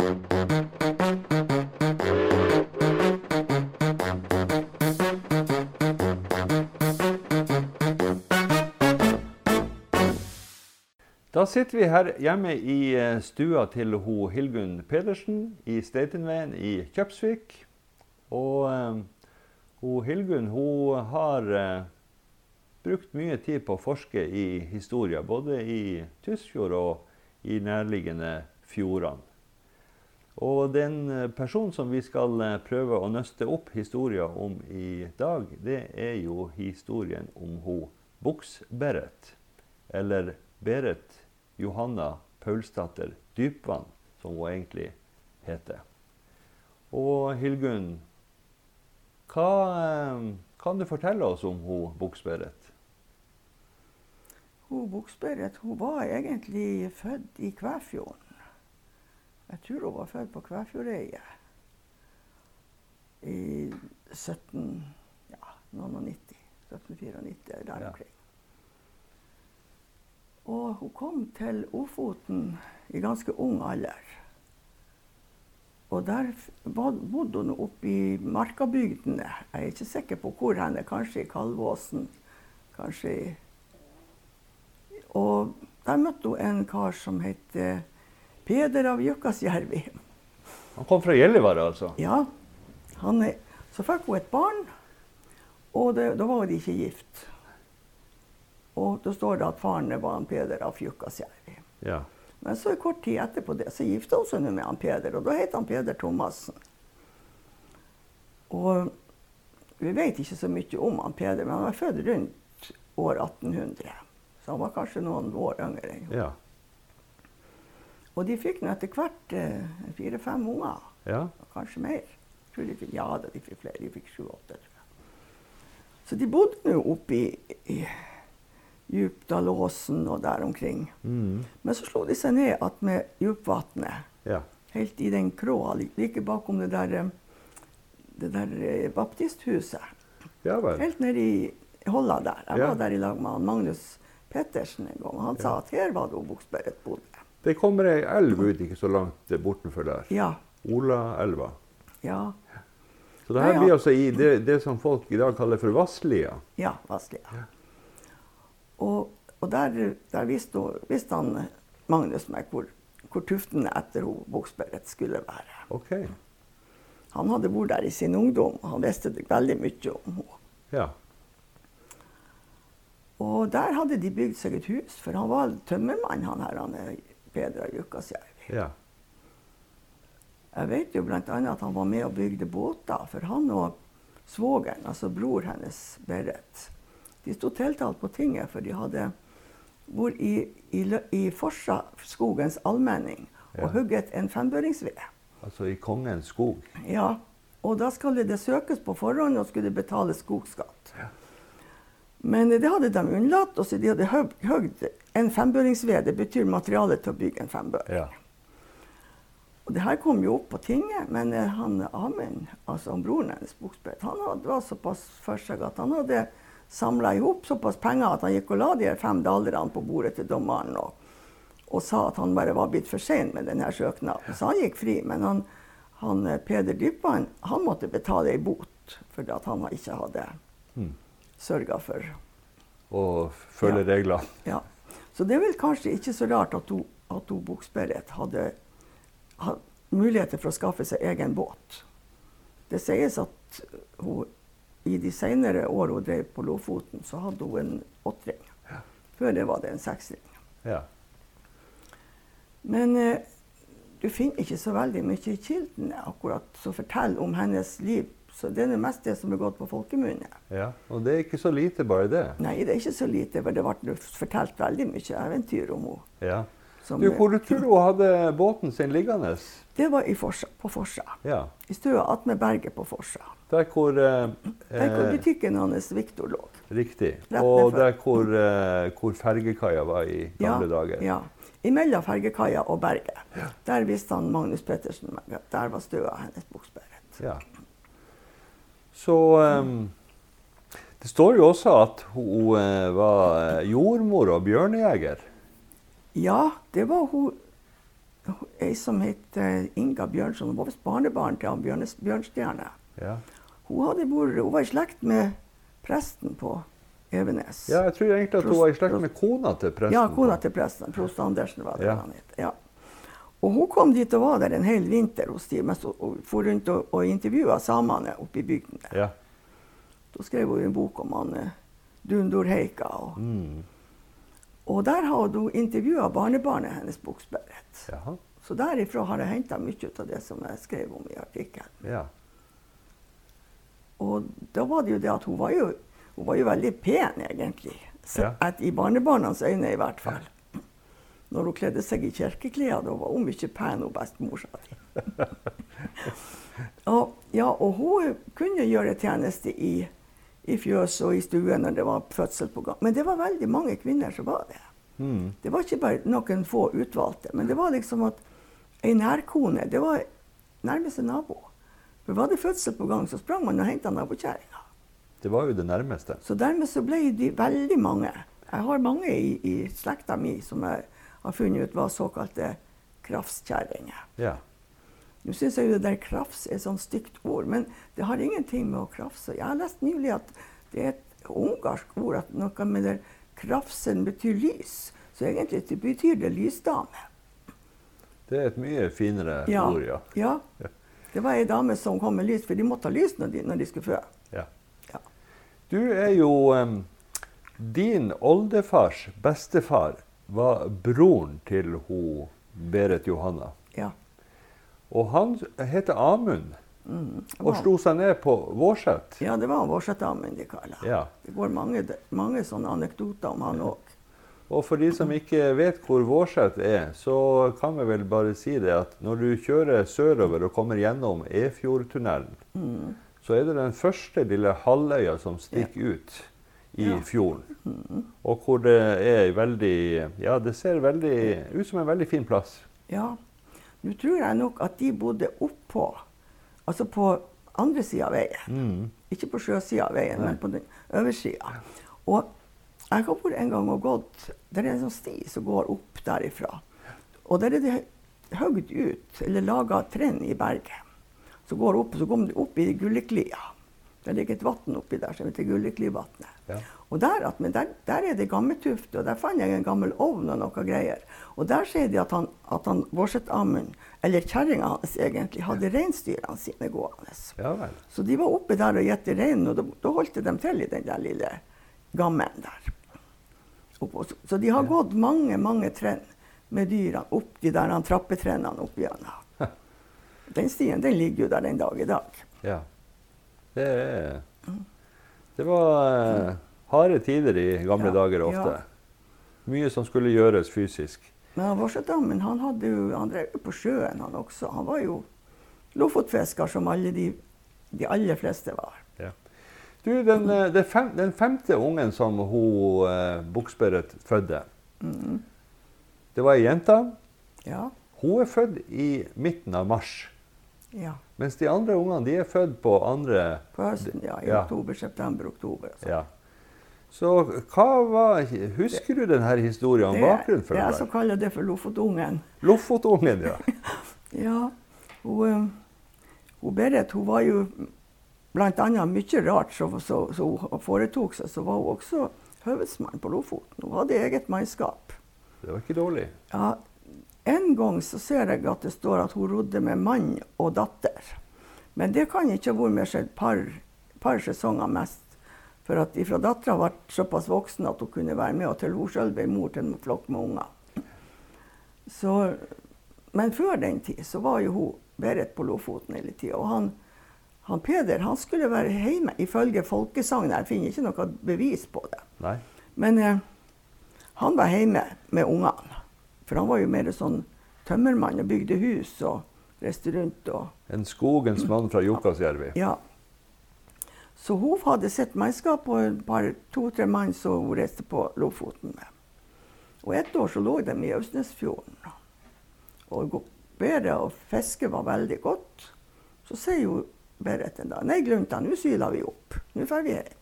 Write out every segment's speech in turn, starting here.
Da sitter vi her hjemme i eh, stua til ho Hilgunn Pedersen i Steitinveien i Kjøpsvik. Og eh, ho Hilgunn hun har eh, brukt mye tid på å forske i historie, både i Tysfjord og i nærliggende fjordene. Og den eh, personen som vi skal eh, prøve å nøste opp historien om i dag, det er jo historien om hun Buks-Berit. Eller Berit Johanna Paulsdatter Dypvann, som hun egentlig heter. Og Hilgunn, hva eh, kan du fortelle oss om hun Buks-Berit? Hun Buksberit var egentlig født i Kvæfjorden. Jeg tror hun var født på Kvæfjordeiet i 17, ja, 90, 1794 eller der omkring. Og hun kom til Ofoten i ganske ung alder. Og der bodde hun oppe i markabygdene. Jeg er ikke sikker på hvor henne. Kanskje i Kalvåsen. Kanskje i Og der møtte hun en kar som het eh, Peder av Jukkasjärvi. Han kom fra Gjellivare, altså? Ja, han så fikk hun et barn, og det, da var de ikke gift. Og da står det at faren var han Peder av Jukkasjärvi. Ja. Men så kort tid etterpå det, så gifta hun seg med han Peder, og da het han Peder Thomassen. Og vi vet ikke så mye om han Peder, men han var født rundt år 1800. Så han var kanskje noen år yngre. Ja. Og de fikk nå etter hvert eh, fire-fem unger. ja. Kanskje mer. Fikk, ja da, de fikk flere. De fikk sju-åtte. Så de bodde nå oppe i, i Djupdalåsen og der omkring. Mm. Men så slo de seg ned attmed Djupvatnet, ja. helt i den kråa like bakom det der, eh, det der eh, baptisthuset. Ja. Helt nede i Holla der. Jeg var der i lag med Magnus Pettersen en gang. Han sa at her var det Buksberget bodde. Det kommer ei elv ut ikke så langt bortenfor der. Ja. Olaelva. Ja. Så det her blir altså i det, det som folk i dag kaller for Vasslia. Ja, Vasslia. Og, og der, der visste, visste han Magnus meg hvor, hvor tuftene etter hun Buksberget skulle være. OK. Han hadde vært der i sin ungdom, og han visste veldig mye om henne. Ja. Og der hadde de bygd seg et hus, for han var tømmermann, han her, han er Peder Jukkasjärvi. ja. Jeg vet jo bl.a. at han var med og bygde båter, for han og svogeren, altså bror hennes Berit, de sto tiltalt på tinget, for de hadde vært i, i, i Forsa skogens allmenning og Ja. hugget en fembøringsved. Altså i Kongens skog. Ja, og da skulle det søkes på forhånd og skulle betales skogskatt. Men det hadde de unnlatt, og så de hadde høg- høgd en fembøringsved. Betyr materiale til å bygge en fembøring. Ja. Og det her kom jo opp på tinget, men eh, han Amund, altså han broren hennes, Buksbeth, han hadde, var såpass for seg at han hadde samla i hop såpass penger at han gikk og la de fem dalerne på bordet til dommeren og, og sa at han bare var blitt for sein med denne søknaden. Så han gikk fri. Men han, han eh, Peder Dypvann han måtte betale ei bot fordi at han ikke hadde Mm. sørga for Og følge Ja. reglene. ja. Så det er vel kanskje ikke så rart at hun, at hun Buksberget hadde, hadde muligheter for å skaffe seg egen båt. Det sies at hun i de senere år hun drev på Lofoten, så hadde hun en åttring. Før det var det en seksring. Ja. Men eh, du finner ikke så veldig mye i kildene akkurat som forteller om hennes liv. Så det er det mest det som er gått på folkemunne. ja. Og det er ikke så lite, bare det. Nei, det er ikke så lite, for det ble fortalt veldig mye eventyr om henne. Ja. som- Du, hvor du tror du hun hadde båten sin liggende? Det var i Forsa, på Forsa. Ja. I stua attmed berget på Forsa. Der hvor eh, Der hvor eh, butikken hans Viktor lå. Riktig. Og der hvor, eh, hvor fergekaia var i gamle dager. Ja. Imellom fergekaia og berget. Der visste han Magnus Pettersen at der var stua hennes buksbæret. Ja. Så ehm, Det står jo også at hun eh, var eh, jordmor og bjørnejeger. Ja, det var hun ei som het eh, Inga Bjørnson. Hun var visst barnebarn til han Bjørnes, Bjørnstjerne. Ja. Hun, hadde bor, hun var i slekt med presten på Evenes. ja, jeg tror egentlig at hun var i slekt med kona til presten. Ja, kona til presten. Prost Andersen var det Ja. han het. Ja. Og hun kom dit og var der en hel vinter hos dem mens hun for rundt og, og intervjua samene oppe i bygden. Ja. Da skrev hun en bok om han Dundurheika. Dundur Heika. Og, Mm. og der har hun intervjua barnebarnet hennes, Buksberget. Så derifra har jeg henta mye av det som jeg skrev om i artikkelen. Ja. Og da var det jo det at hun var jo, hun var jo veldig pen, egentlig. Så I barnebarnas øyne, i hvert fall. Når hun kledde seg i kirkeklær, da var hun mye pen, hun bestemor, sa og, ja, og hun kunne gjøre tjeneste i, i fjøs og i stuen når det var fødsel på gang. Men det var veldig mange kvinner som var det. Mm. Det var ikke bare noen få utvalgte, men det var liksom at ei nærkone det var nærmeste nabo. For var det fødsel på gang, så sprang man og henta nabokjerringa. Det var jo det nærmeste. Så dermed så ble de veldig mange. Jeg har mange i, i slekta mi som jeg har funnet ut var såkalte krafskjerringer. Ja. Nå syns jeg jo det der krafs er et sånt stygt ord, men det har ingenting med å krafse Jeg har lest nylig at det er et ungarsk ord, at noe med det krafsen betyr lys. Så egentlig det betyr det lysdame. Det er et mye finere Ja. ord, ja. ja. Det var ei dame som kom med lys, for de måtte ha lys når de, når de skulle føde. ja. Ja. Du er jo um, Din oldefars bestefar var broren til ho Berit Johanna. ja. Og han heter Amund Mm. Og slo seg ned på Vårset. Ja, det var Vårset-Amund de kaller. Ja. Det går mange, mange sånne anekdoter om han òg. Og for de som ikke vet hvor Vårset er, så kan vi vel bare si det at når du kjører sørover og kommer gjennom Efjordtunnelen, Mm. så er det den første lille halvøya som stikker ut i Ja. fjorden. Og hvor det er veldig Ja, det ser veldig ut som en veldig fin plass. Ja. Nå tror jeg nok at de bodde oppå, altså på andre sida av veien. Mm. Ikke på sjøsida av veien, Nei. men på den øversida. Og jeg har vært en gang og gått Det er en sånn sti som går opp derifra. Og der er det høgd ut, eller laga trinn i berget. Så går opp, opp, så kommer du opp i Gulleklia. Det ligger et vann oppi der som heter Gulleklivatnet. Ja. Og der, der, der er det gammeltuft, og der fant jeg en gammel ovn og noe greier. Og der sier de at han, at han Vårset-Amund, eller kjerringa hans egentlig, hadde reinsdyrene sine gående. ja. Så de var oppe der og gjette reinen, og da, holdt de til i den der lille gammen der. Så, de har Ja. gått mange, mange trinn med dyrene opp de der trappetrinnene opp gjennom. Den stien den ligger jo der den dag i dag. Det er Det var eh, harde tider i gamle Ja, dager ofte. ja. Mye som skulle gjøres fysisk. Men han Vårsetdammen han, hadde jo- han drev jo på sjøen, han også. Han var jo lofotfisker, som alle de, de aller fleste var. Ja. Du, den, den, fem, den femte ungen som hun eh, Buksberet fødte, Mhm. det var ei jente. Ja. Hun er født i midten av mars. ja. Mens de andre ungene de er født på andre På høsten, ja. I Ja. oktober, september, oktober. sånn. Ja. Så hva var Husker du denne historien om bakgrunnen for det er jeg som kaller det for Lofotungen. Lofotungen, ja. Ja, hun, eh, hun Berit hun var jo bl.a. mye rart som så, så hun foretok seg. Så var hun også høvedsmann på Lofoten. Hun hadde eget mannskap. Det var ikke dårlig. Ja, en gang så ser jeg at det står at hun rodde med mann og datter. Men det kan ikke ha vært med seg et par, par sesonger mest. For at ifra dattera ble såpass voksen at hun kunne være med, og til hun sjøl ble mor til en flokk med unger. Så, men før den tid så var jo hun Berit på Lofoten hele tida. Og han, han Peder han skulle være hjemme ifølge folkesagnet. Jeg finner ikke noe bevis på det. Nei. Men eh, han var hjemme med ungene. For han var jo mer sånn tømmermann og bygde hus og reiste rundt. og En skogens mann fra Jukkasjärvi. ja. Så hun hadde sitt mannskap og et par, to-tre mann som hun reiste på Lofoten med. Og et år så lå de i Austnesfjorden. Og gå- bedre å fiske var veldig godt. Så sier jo Berit en dag Nei, Glunta, nå syler vi opp. Nå drar vi hjem.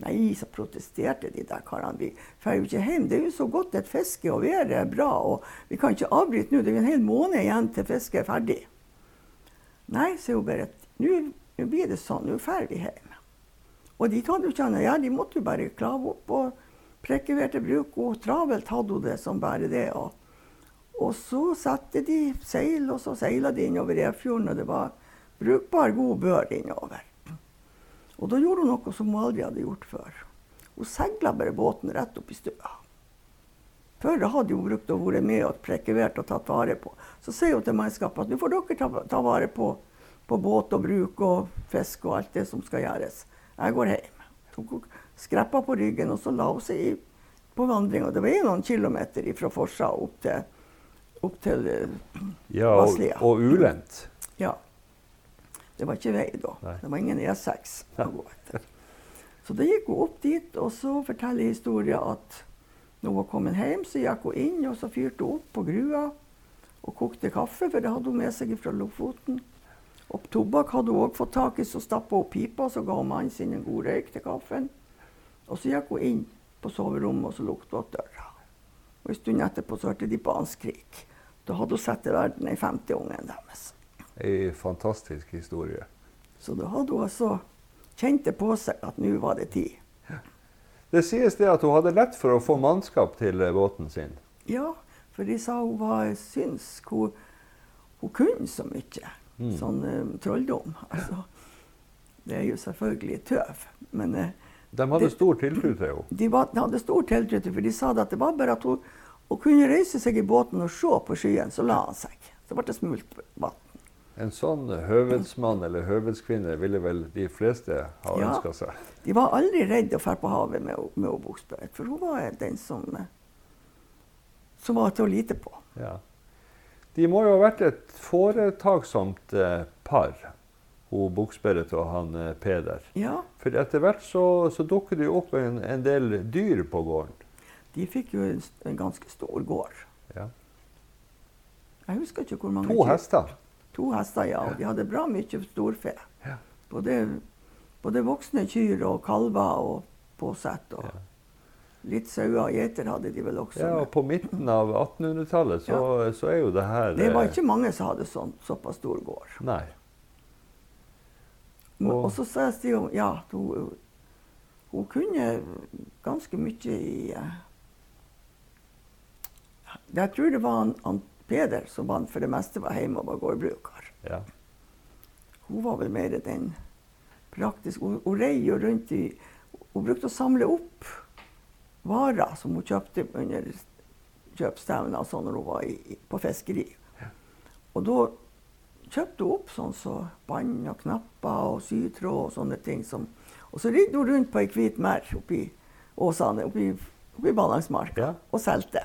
Nei, så protesterte de der karene. Vi drar jo ikke hjem. Det er jo så godt et fiske, og været er bra. Og vi kan ikke avbryte nå. Det er jo en hel måned igjen til fisket er ferdig. Nei, sier hun bare. Nå blir det sånn. Nå drar vi hjem. Og de hadde jo ikke annet å. De måtte jo bare klave opp og prekevere til bruk. Og travelt hadde hun det som bare det. Og, og så satte de seil, og så seila de innover Efjorden. Og det var brukbar, god bør innover. Og da gjorde hun noe som hun aldri hadde gjort før. Hun seila bare båten rett opp i stua. Før hadde hun brukt å være med og prekevert og tatt vare på. Så sier hun til mannskapet at nå får dere ta, ta vare på, på, båt og bruk og fisk og alt det som skal gjøres. Jeg går hjem. Tok skreppa på ryggen, og så la hun seg i, på vandring. Og det var noen kilometer fra Forsa opp til, opp til uh, ja, og, og ulendt. Ja. Det var ikke vei da. Nei. Det var ingen E6 å gå etter. Så da gikk hun opp dit, og så forteller historien at når hun var kommet hjem, så gikk hun inn og så fyrte hun opp på grua og kokte kaffe, for det hadde hun med seg fra Lofoten. Og tobakk hadde hun òg fått tak i, så stappa hun pipa så ga mannen sin en god røyk til kaffen. Og så gikk hun inn på soverommet, og så lukta hun døra. Og En stund etterpå så hørte de banskrik. Da hadde hun satt i verden den femte ungen deres ei fantastisk historie. Så da hadde hun altså det på seg at nå var det tid. Det sies det at hun hadde lett for å få mannskap til eh, båten sin. Ja, for de sa hun var synsk. Hun, hun kunne så mye. Mm. Sånn um, trolldom. Altså, det er jo selvfølgelig tøv. Men uh, De hadde de, stor tiltro til henne? De, var, de, hadde stor tiltro til for de sa at det var bare at hun, hun kunne reise seg i båten og se på skyen, så la han seg. Så ble det smult vann. En sånn høvedsmann eller høvedskvinne ville vel de fleste ha ja, ønska seg? De var aldri redd å dra på havet med, med Buksbø, for hun var den som, som var til å lite på. Ja. De må jo ha vært et foretaksomt eh, par, hun Buksberet og han eh, Peder. Ja. For etter hvert så, så dukker det jo opp en, en, del dyr på gården. De fikk jo en, en ganske stor gård. Ja. Jeg husker ikke hvor mange To hester? To hester, ja. Og de hadde bra mye storfe. Både, både, voksne kyr og kalver og påsett. Og litt sauer og gjeter hadde de vel også. Ja, og På midten av 1800-tallet så, ja. så, er jo det her Det var ikke mange som hadde sånn, såpass stor gård. Nei. Og, og så sa jo ja, hun, hun kunne ganske mye i uh, Jeg tror det var han, han Peder, som han for det meste var hjemme og var gårdbruker. Ja. Hun var vel mer den praktiske Hun, hun rei jo rundt i Hun brukte å samle opp varer som hun kjøpte under kjøpstevner sånn når hun var i, på fiskeri. Ja. Og da kjøpte hun opp sånn så bånd og knapper og sytråd og sånne ting. Som, og så ridde hun rundt på ei hvit merr oppi Åsane, oppi, oppi Ballangsmarka, ja. og solgte.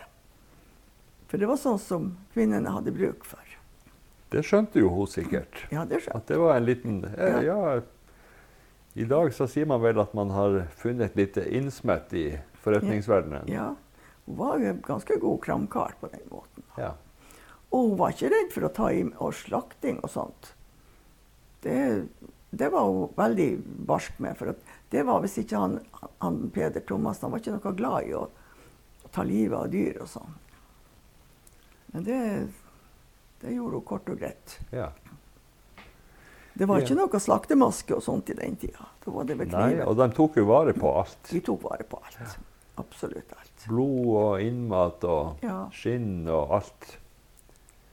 For det var sånn som kvinnene hadde bruk for. Det skjønte jo hun sikkert. Ja, det skjønte. At det var en liten eh, ja. ja. I dag så sier man vel at man har funnet litt innsmett i forretningsverdenen. Ja. Hun var jo en ganske god kramkar på den måten. Ja. Og hun var ikke redd for å ta i og slakting og sånt. Det, det var hun veldig barsk med. For det var hvis ikke han, han Peder Thomas han var ikke noe glad i å, å ta livet av dyr og sånn. Men det, det gjorde hun kort og greit. Ja. Det var ikke noe slaktemaske og sånt i den tida. Da var det Nei, og de tok jo vare på alt. De tok vare på alt. Ja. Absolutt alt. Blod og innmat og ja. skinn og alt.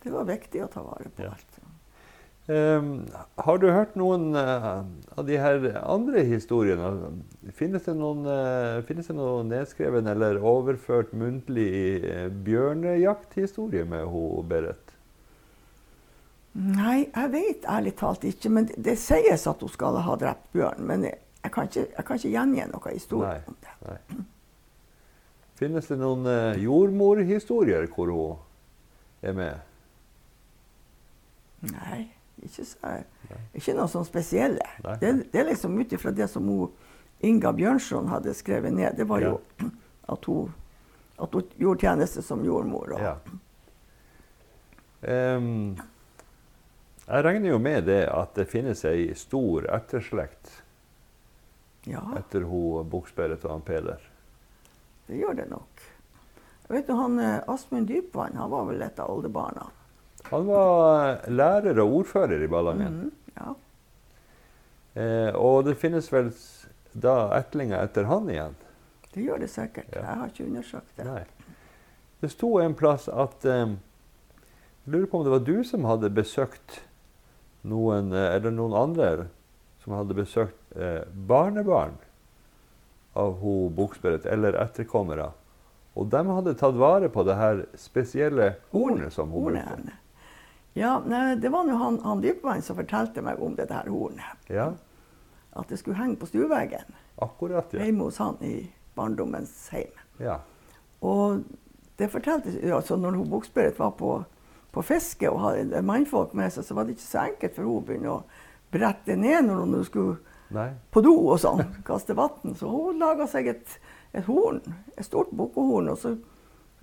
Det var viktig å ta vare på ja. alt. Um, har du hørt noen uh, av de her andre historiene? Finnes det noen, uh, finnes det noen nedskreven eller overført muntlig uh, bjørnejakthistorie med henne, Berit? Nei, jeg vet ærlig talt ikke. Men det, det sies at hun skal ha drept bjørn. Men jeg, jeg, kan, ikke, jeg kan, ikke, gjengi noen historie om det. Nei. Finnes det noen jordmorhistorier hvor hun er med? Nei. Ikke, så, ikke noe sånn spesielle. Det, det, er liksom ut ifra det som hun, Inga Bjørnson hadde skrevet ned. Det var jo ja. at, hun, at, hun, gjorde tjeneste som jordmor. Ja. Um, jeg regner jo med det at det finnes ei stor etterslekt Ja, etter hun Buksberget og han Peder. det gjør det nok. Jeg vet du, han eh, Asmund Dypvann han var vel et av oldebarna. Han var eh, lærer og ordfører i Ballangen. Mm, ja. Eh, og det finnes vel da etlinger etter han igjen? Det gjør det sikkert. Ja. Jeg har ikke undersøkt det. Nei. Det sto en plass at eh, Jeg lurer på om det var du som hadde besøkt noen eh, Eller noen andre som hadde besøkt eh, barnebarn av ho Buksberet, eller etterkommere. Og de hadde tatt vare på det her spesielle hornet som hun brukte. Ja, nei, det var han, han Dypvann som fortalte meg om det der hornet. Ja, At det skulle henge på stueveggen akkurat. Ja. hjemme hos han i barndommens heim. ja. Og det fortalte altså Når hun Buksberit var på, på fiske og hadde mannfolk med seg, så var det ikke så enkelt for hun å begynne å brette ned når hun skulle Nei. på do og sånn, kaste vann. Så hun laga seg et, et horn, et stort bukkehorn, og så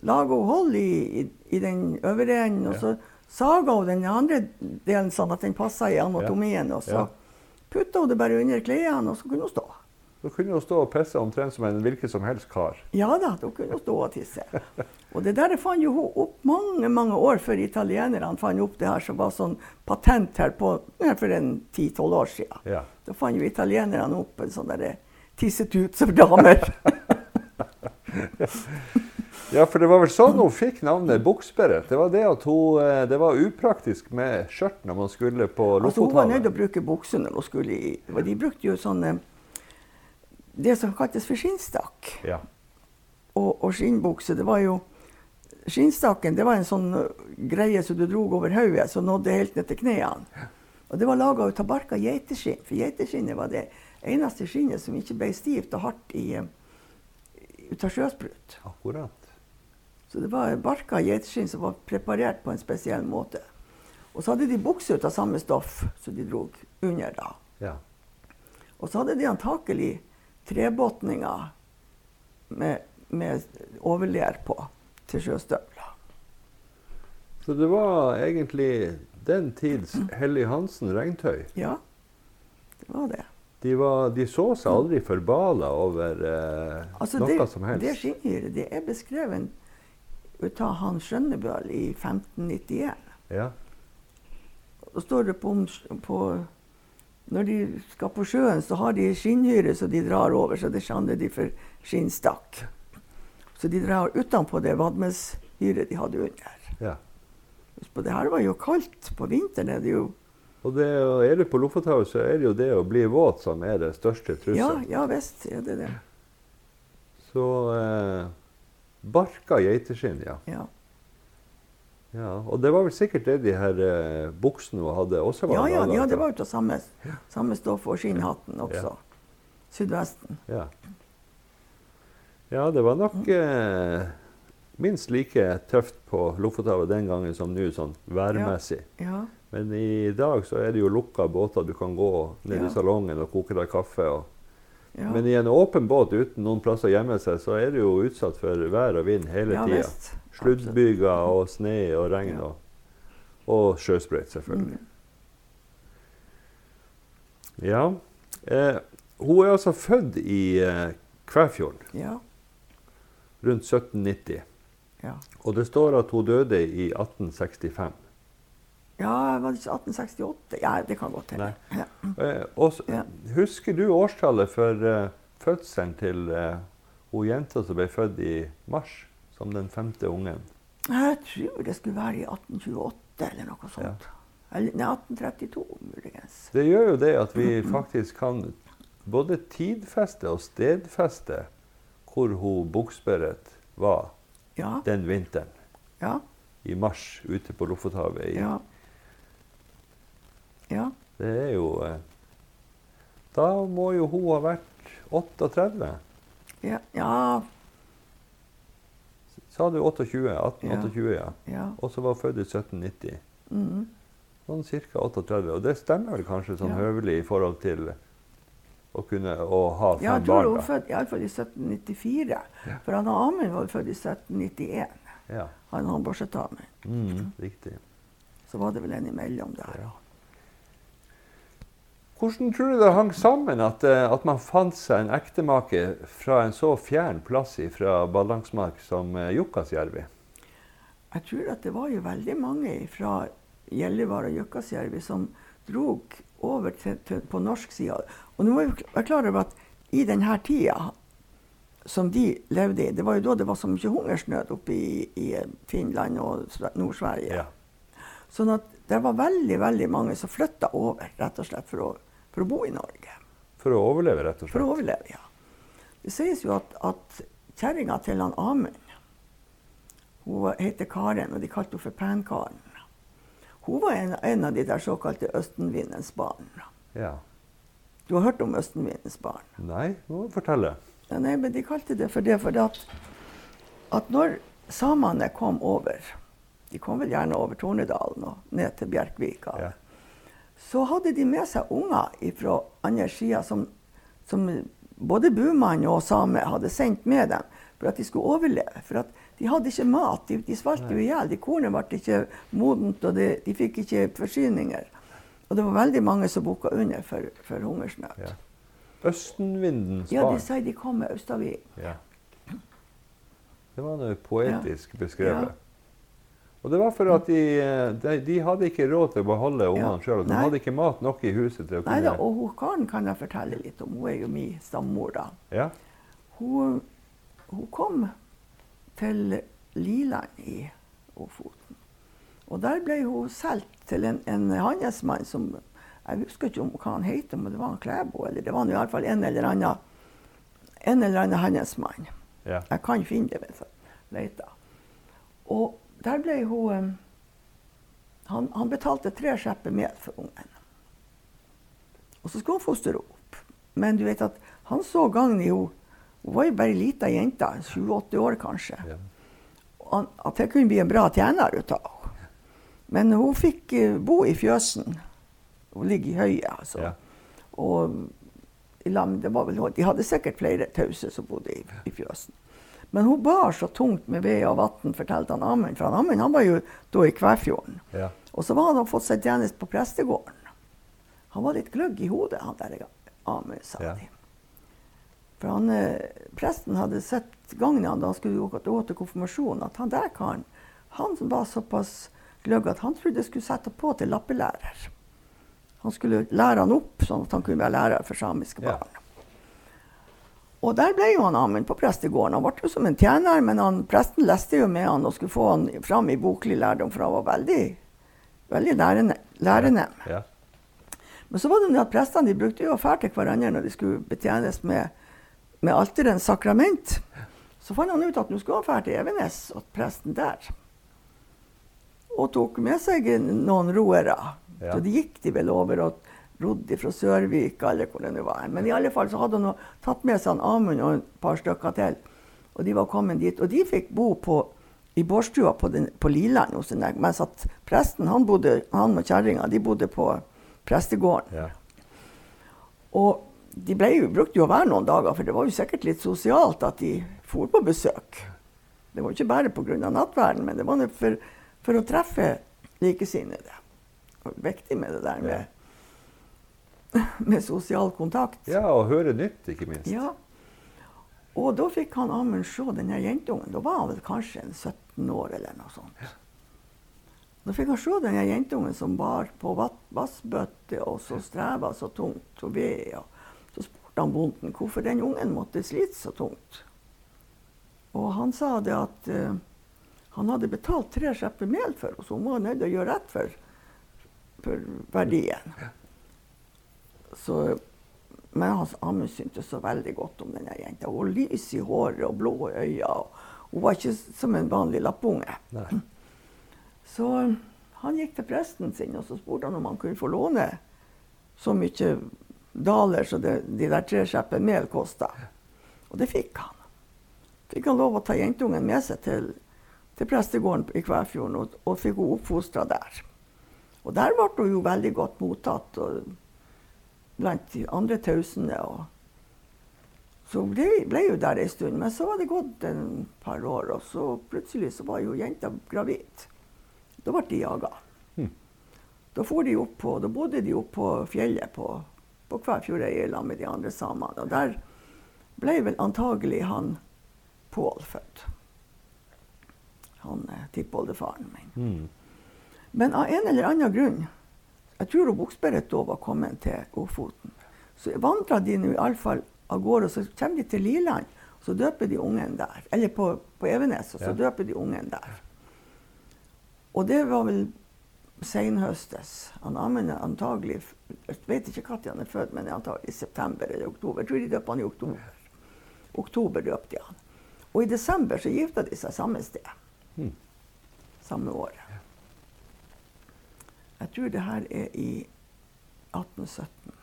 laga hun hold i, i, i den øvre enden, og så saga hun den andre delen sånn at den passa i anatomien, og så putta hun det bare under klærne, og så kunne hun stå. Da kunne hun stå og pisse omtrent som en hvilken som helst kar. Ja da, da kunne hun stå og tisse. Og det der fant jo hun opp mange mange år før italienerne fant opp det her som var sånn patent her på, for en 10-12 år siden. Ja. Da fant jo italienerne opp en sånn derre tissetut som damer. Ja, for det var vel sånn hun fikk navnet Buksberet. Det var det at hun, eh, det var upraktisk med skjørt når man skulle på Altså, hun var nødt til å bruke bukse når hun skulle i og De brukte jo sånne Det som kaltes for skinnstakk. Ja. Og, og skinnbukse, det var jo Skinnstakken det var en sånn greie som du drog over hodet, som nådde helt ned til knærne. Og det var laga av tabarka geiteskinn, for geiteskinnet var det eneste skinnet som ikke ble stivt og hardt i, ut av sjøsprut. Akkurat. Så det var barka geitskinn som var preparert på en spesiell måte. Og så hadde de bukser ut av samme stoff som de drog under da. Ja. Og så hadde de antakelig trebotninger med, med overler på til sjøstøvler. Så det var egentlig den tids Helly Hansen regntøy. Ja, det var det. De, var, de så seg aldri forbala over eh, Altså noe det, som helst. det skinnhyret det er beskrevet ut av han Skjønnebøl i 1591. Ja. Da står det på, på Når de skal på sjøen, så har de skinnhyre som de drar over, så det kaller de for skinnstakk. Så de drar utenpå det vadmeshyret de hadde under. ja. På, det her var jo kaldt. På vinteren er det jo Og det, er du på Lofothavet, så er det jo det å bli våt som er det største Ja, ja visst er det det. Så eh, barka geiteskinn, ja. Ja. ja. Og det var vel sikkert det de her eh, buksene hadde, også var Ja, ja, ja, det var jo av samme, samme stoff og skinnhatten også. Sydvesten. Ja. ja, det var nok eh, minst like tøft på Lofothavet den gangen som nå, sånn værmessig. Ja. Men i dag så er det jo lukka båter. Du kan gå ned Ja. i salongen og koke deg kaffe. Og, Ja. Men i en åpen båt uten noen plass å gjemme seg, så er du jo utsatt for vær og vind hele ja, tida. Sluddbyger og sne og regn Ja. og, og sjøsprøyt, selvfølgelig. Mm. Ja. Eh, hun er altså født i eh, Kvæfjorden Ja. rundt 1790. Ja. Og det står at hun døde i 1865. ja, var det ikke 1868? Ja, det kan godt hende. Ja. Eh, Ja. Husker du årstallet for uh, fødselen til hun jenta som ble født i mars, som den femte ungen? Jeg tror det skulle være i 1828 eller noe sånt. Eller nei, 1832 muligens. Det gjør jo det at vi faktisk kan både tidfeste og stedfeste hvor hun Buksberit var Ja. den vinteren. Ja. I mars ute på Lofothavet. i- Ja. Ja. Det er jo eh, Da må jo hun ha vært 38. Ja. ja. Sa du 28? 1828, ja. ja. Og så var hun født i 1790. Mm. Sånn ca. 38. Og det stemmer vel kanskje sånn Ja. høvelig i forhold til å kunne å ha fem Ja, jeg tror barn? hun født iallfall i 1794. For han Amund var født i 1791. Ja. Han, han Borsethamen. Mm, riktig. Så var det vel en imellom der. Ja. Hvordan tror du det hang sammen at, eh, at man fant seg en ektemake fra en så fjern plass fra Ballangsmark som eh, Jukkasjärvi? Jeg tror at det var jo veldig mange fra Gjellivare og Jukkasjärvi som drog over til, til, på norsk side. Og nå må vi være klar over at i denne tida som de levde i, det var jo da det var så mye hungersnød oppe i, i Finland og Nord-Sverige. Ja. Sånn at det var veldig veldig mange som flytta over rett og slett for å for å bo i Norge. For å overleve, rett og slett? For å overleve, ja. Det sies jo at, at kjerringa til han Amund Hun heter Karen, og de kalte henne for Pan-Karen. Hun var en, en, av de der såkalte Østenvindens barn. Ja. Du har hørt om Østenvindens barn? Nei, må du fortelle. Ja, nei, men De kalte det for det fordi at, at når samene kom over De kom vel gjerne over Tornedalen og ned til Bjerkvika. Ja så hadde de med seg unger fra andre sida som, som, både bumann og same hadde sendt med dem for at de skulle overleve. For at de hadde ikke mat. De, de svalt jo i hjel. Kornet ble ikke modent, og de, de, fikk ikke forsyninger. Og det var veldig mange som bukka under for, for hungersnød. Ja. Østenvindens barn? Ja, de sier de kom med østavinden. Ja. Det var noe poetisk ja. beskrevet. Ja. Og det var for at de, eh, de, de hadde ikke råd til å beholde ungene ja. sjøl. De Nei. hadde ikke mat nok i huset til å kunne Neida, og hun Karen kan jeg fortelle litt om. Hun er jo min stammor, da. Ja. Hun, hun, kom til Liland i Ofoten. Og der ble hun solgt til en, en handelsmann som Jeg husker ikke om hva han het, men det var en Klæbo. Eller det var i hvert fall en eller annen, en eller annen handelsmann. Ja. Jeg kan finne det hvis jeg leter. Og der ble hun um, han, han, betalte tre skjepper med for ungen. Og så skulle hun fostre opp. Men du vet at han så i henne Hun var jo bare ei lita jente, sju-åtte år kanskje. Ja. Han, at det kunne bli en bra tjener ut av henne. Men hun fikk uh, bo i fjøsen. Hun ligger i høyet, altså. Ja. Og vel, de hadde sikkert flere tause som bodde i, i fjøsen. Men hun bar så tungt med ved og vann, fortalte han Amund. For han Amund han var jo da i Kvæfjorden. Ja. Og så var han fått seg tjeneste på prestegården. Han var litt gløgg i hodet, han der Amund, sa ja. de. For han, eh, presten hadde sett gangen han da han skulle gå til konfirmasjon, at han der karen han var såpass gløgg at han trodde skulle sette på til lappelærer. Han skulle lære han opp, sånn at han kunne være lærer for samiske barn. Ja. Og der ble jo han Amund på prestegården. Han ble jo som en tjener, men han, presten leste jo med han og skulle få han fram i boklig lærdom, for han var veldig, veldig lærende. lærende. Ja. Ja. Men så var det at prestene de brukte jo affære til hverandre når de skulle betjenes med, med alterens sakrament. Så fant han ut at nå skulle han fære til Evenes og presten der. Og tok med seg noen roere. Ja. Så de gikk de vel over. og rodde fra Sørvika, eller hvor det nå var. Men i alle fall så hadde hun tatt med seg Amund og et par stykker til. Og de var kommet dit. Og de fikk bo på, i bårstua på, den, på Liland hos den mens at presten, han, bodde, han og kjerringa, de bodde på prestegården. Ja. Og de jo, brukte jo å være noen dager, for det var jo sikkert litt sosialt at de for på besøk. Det var ikke bare pga. nattverden, men det var for, for å treffe likesinnede. Det var viktig med det der med med sosial kontakt. Ja, og høre nytt, ikke minst. Ja. Og da fikk han Amund se denne jentungen. Da var han vel kanskje 17 år eller noe sånt. Ja. Da fikk han se denne jentungen som bar på vassbøtte og så streva så tungt og ved. Og så spurte han bonden hvorfor den ungen måtte slite så tungt. Og han sa det at uh, han hadde betalt tre skjepper mel for henne, så hun var nødt til å gjøre rett for, for verdien. Ja. Så, men hans Amund syntes så veldig godt om denne jenta. Hun var lys i håret og blå i øynene. Hun var ikke som en vanlig lappunge. Så han gikk til presten sin og så spurte han om han kunne få låne så mye daler som de der tre skjeppene mel kosta. Og det fikk han. Fikk han lov å ta jentungen med seg til, til prestegården i Kvæfjorden og, og fikk henne oppfostra der. Og der ble hun jo veldig godt mottatt. og blant de andre tausende. Så ble, ble jo der ei stund. Men så var det gått en par år, og så plutselig så var jo jenta gravid. Da ble de jaga. Mm. Da, de på, da bodde de oppe på fjellet på på Kvæfjordøy sammen med de andre samene. Og der ble vel antagelig han Pål født. Han eh, tippoldefaren min. Mm. Men av en eller annen grunn Jeg tror Buksberget da var kommet til Ofoten. Så vandra de nå iallfall av gårde, og så kommer de til Liland. Så døper de ungen der. Eller på, på Evenes, og så Ja. døper de ungen der. Og det var vel senhøstes. Han Amund er antagelig Jeg vet ikke når han er født, men antagelig i september eller oktober. Jeg tror de døpte han i oktober. Oktober døpte de han. Og i desember så gifta de seg samme sted. Mm. Samme året. Jeg tror det her er i 1817.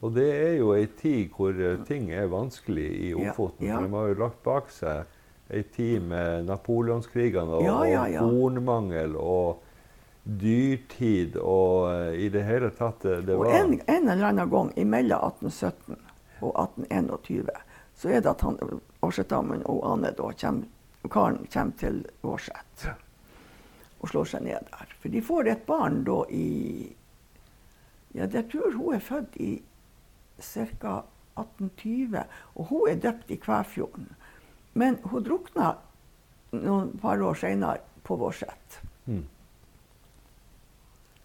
Og det er jo ei tid hvor eh, ting er vanskelig i Ofoten. ja. ja. de har jo lagt bak seg ei tid med napoleonskrigene og, Ja, ja, kornmangel og dyrtid og eh, i det hele tatt det, det Og en, en eller annen gang imellom 1817 og 1821 så er det at han, Årsetammen og Anne da kommer, karen kommer til Årset og slår seg ned der. For de får et barn da i Ja, jeg tror hun er født i ca. 1820, og hun er døpt i Kvæfjorden. Men hun drukna noen par år seinere på Vårset. Mm.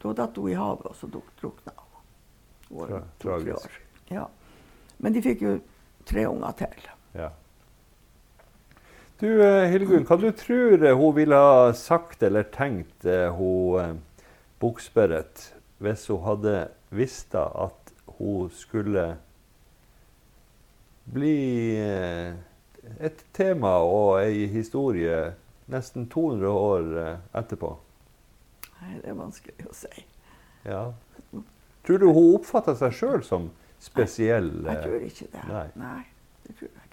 Da datt hun i havet, og så drukna hun. Hun Tra tragisk. Ja. Men de fikk jo tre unger til. Ja. Du eh, Hildegunn, hva du tror eh, hun ville ha sagt eller tenkt, eh, hun bokspørret hvis hun hadde visst at hun skulle bli et tema og ei historie nesten 200 år etterpå? Nei, det er vanskelig å si. Ja. Tror du hun oppfatter seg sjøl som spesiell? Nei, Jeg tror ikke det. Nei. det tror jeg.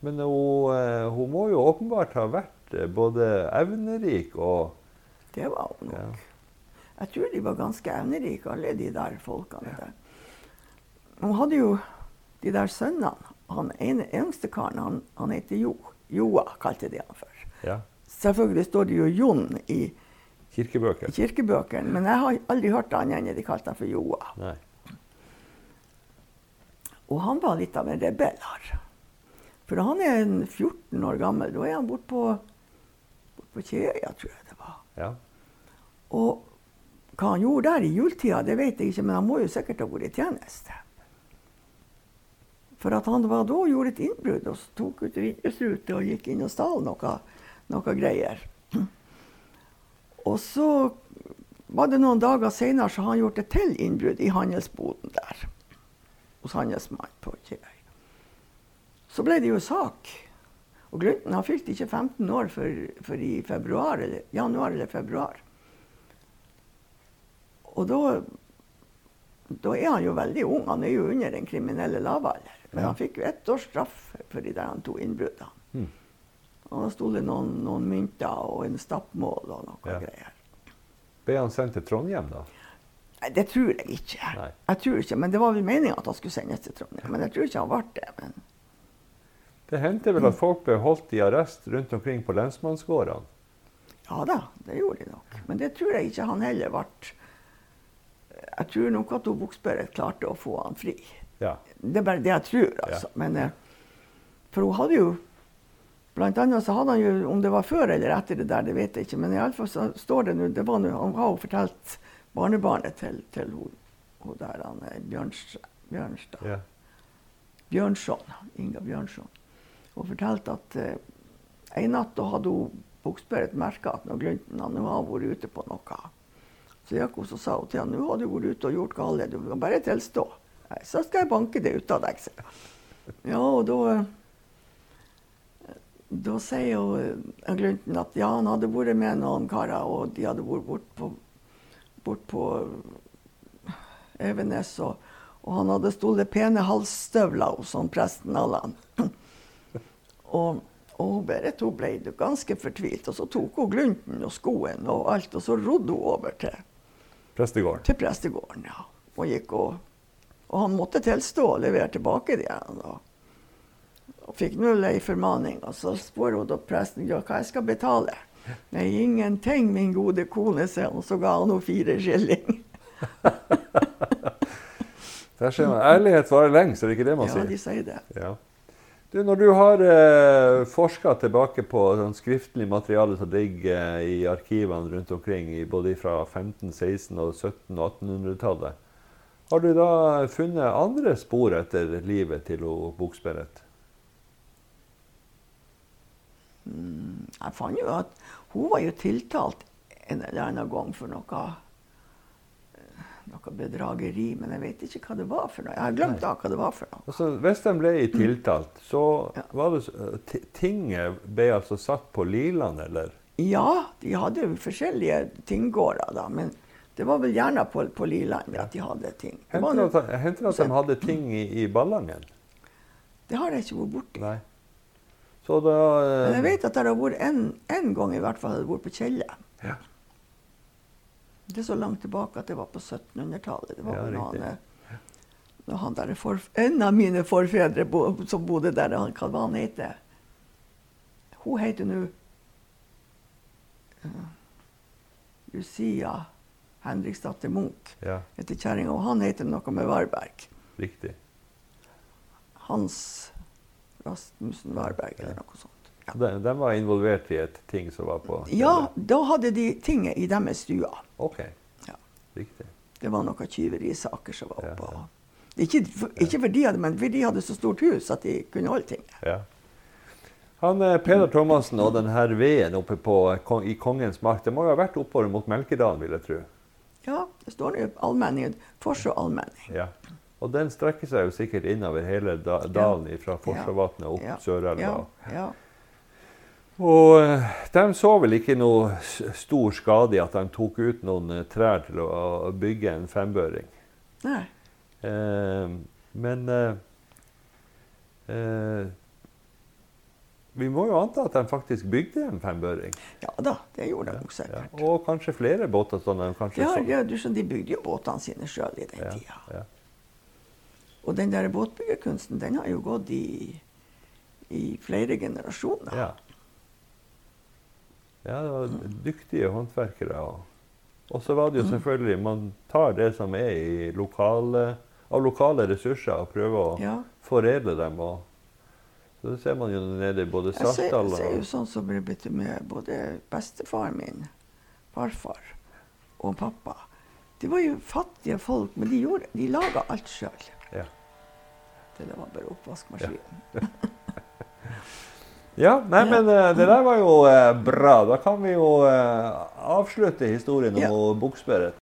Men hun, eh, hun må jo åpenbart ha vært eh, både evnerik og Det var hun nok. Ja. Jeg tror de var ganske evnerike, alle de der folkene der. Hun hadde jo de der sønnene. Han ene yngste karen, han, han heter Jo. Joa kalte de han for. ja, Selvfølgelig står det jo Jon i kirkebøkene, kirkebøkene, men jeg har aldri hørt annet enn de kalte han for Joa. Nei. Og han var litt av en rebell her. For han er en 14 år gammel. Da er han borte på, bort på Kjøya, tror jeg det var. Ja. Og hva han gjorde der i juletida, det vet jeg ikke, men han må jo sikkert ha vært i tjeneste. For at han var da og gjorde et innbrudd og tok ut vindusrute og gikk inn og stal noe, noe greier. Og så var det noen dager seinere så har han gjort et til innbrudd i handelsboden der. Hos handelsmannen på Kjøy. Så ble det jo sak. Og Glunten han fylte ikke 15 år før, før i februar, eller, januar eller februar. Og da, da er han jo veldig ung. Han er jo under den kriminelle lavalder. Men Ja. han fikk jo ett års straff for de der han to innbruddene. Mm. Han har stjålet noen, noen mynter og en stappmål og noe Ja. greier. Ble han sendt til Trondheim, da? Det tror jeg ikke. Nei. Jeg tror ikke, Men det var vel meninga at han skulle sendes til Trondheim. Men jeg tror ikke han ble det. Men Det hendte vel at folk ble holdt i arrest rundt omkring på lensmannsgårdene? ja da, det gjorde de nok. Men det tror jeg ikke han heller ble. Jeg tror nok at hun Buksberget klarte å få han fri. Ja. Det er bare det jeg tror, altså. Men, eh, for hun hadde jo Blant annet så hadde han jo, om det var før eller etter det der, det vet jeg ikke, men iallfall så står det nå det var noe, Han har jo fortalt barnebarnet til, til hun, hun der han eh, Bjørns, Bjørnstad. ja. Bjørnson, Inga Bjørnson. Hun fortalte at eh, en natt da hadde hun Buksberget merka at Glunten hadde vært ute på noe. Så gikk hun og sa hun til ham nå har du vært ute og gjort galt, du kan bare tilstå. Så skal jeg banke det ut av deg, sier hun. Ja, og da da sier jo eh, Glunten at ja, han hadde vært med noen karer, og de hadde vært bort på, bort på Evenes, og, og han hadde stjålet pene halsstøvler hos han presten Allan. Og, og Berit hun ble ganske fortvilt, og så tok hun glunten og skoen og alt, og så rodde hun over til, Prestegården. til prestegården. ja. Og gikk og, og han måtte tilstå og levere tilbake det. igjen, Og, og fikk nå ei formaning. Og så spør hun da presten ja, hva jeg skal betale. Nei, ingenting, min gode kone, sier han. Og så ga han henne fire skilling. Der ser man. Ærlighet varer lengst, er det ikke det man Ja, sier? de sier det. Ja. Du, når du har eh, forska tilbake på sånn skriftlig materiale som ligger eh, i arkivene rundt omkring, både fra 15-, 16-, og 1700- og 1800-tallet, har du da funnet andre spor etter livet til Buksberet? Buksbereth? Jeg fant jo at hun var jo tiltalt en eller annen gang for noe noe bedrageri, men jeg vet ikke hva det var for noe. Jeg har glemt da hva det var for noe. Altså, hvis de ble tiltalt, så Ja. var det ti- Tinget ble altså satt på Liland, eller? Ja, de hadde jo forskjellige tinggårder, da, men det var vel gjerne på, på Liland at de hadde ting. Hendte det at, at de hadde ting i, i Ballangen? det har jeg ikke vært borti. Nei. Så da eh, Men jeg vet at det har vært en, en gang i hvert fall jeg hadde vært på Kjelle. Ja. Det er så langt tilbake at det var på 1700-tallet. Det var Ja, når for, En av mine forfedre bo, som bodde der, han, hva var han heter Hun heter nå uh, Lucia Henriksdatter Munch. Ja, Heter kjerringa. Og han heter noe med Varberg. riktig. Hans Rasmussen Varberg, eller noe sånt. Ja. De, var involvert i et ting som var på ja, da hadde de tinget i deres stua. OK. Ja. Riktig. Det var noen tyverisaker som var oppe. ja. Ikke, for, ikke fordi de hadde, men fordi de hadde så stort hus at de kunne holde ting. Ja. Han, eh, Peder Thomassen og den her veden oppe på, i Kongens mark, det må jo ha vært oppover mot Melkedalen, vil jeg tro. Ja, det står nå allmenningen. Forså allmenning. Ja. Og den strekker seg jo sikkert innover hele da, dalen fra Forsvavatnet opp Ja. Sørelva. Ja, ja. Og eh, de så vel ikke noe stor skade i at de tok ut noen eh, trær til å, bygge en fembøring. Nei. Eh, men eh, eh, vi må jo anta at de faktisk bygde en fembøring. Ja da, det gjorde de nok Ja. sikkert. Og kanskje flere båter sånn de kanskje Ja, så. ja, du skjønner, de bygde jo båtene sine sjøl i den Ja, tida. ja. Og den der båtbyggerkunsten, den har jo gått i, i flere generasjoner. Ja. Ja, det var dyktige håndverkere. Og, så var det jo selvfølgelig Man tar det som er i lokale, av lokale ressurser, og prøver å Ja. foredle dem. Og, så det ser man jo nede i både Saltdal og Jeg ser jo sånn som det ble med både bestefaren min, farfar og pappa. De var jo fattige folk, men de, gjorde, de laga alt sjøl. ja. Det var bare oppvaskmaskinen. ja, nei, men eh, det der var jo eh, bra. Da kan vi jo eh, avslutte historien om Ja. ja. Buksbereth.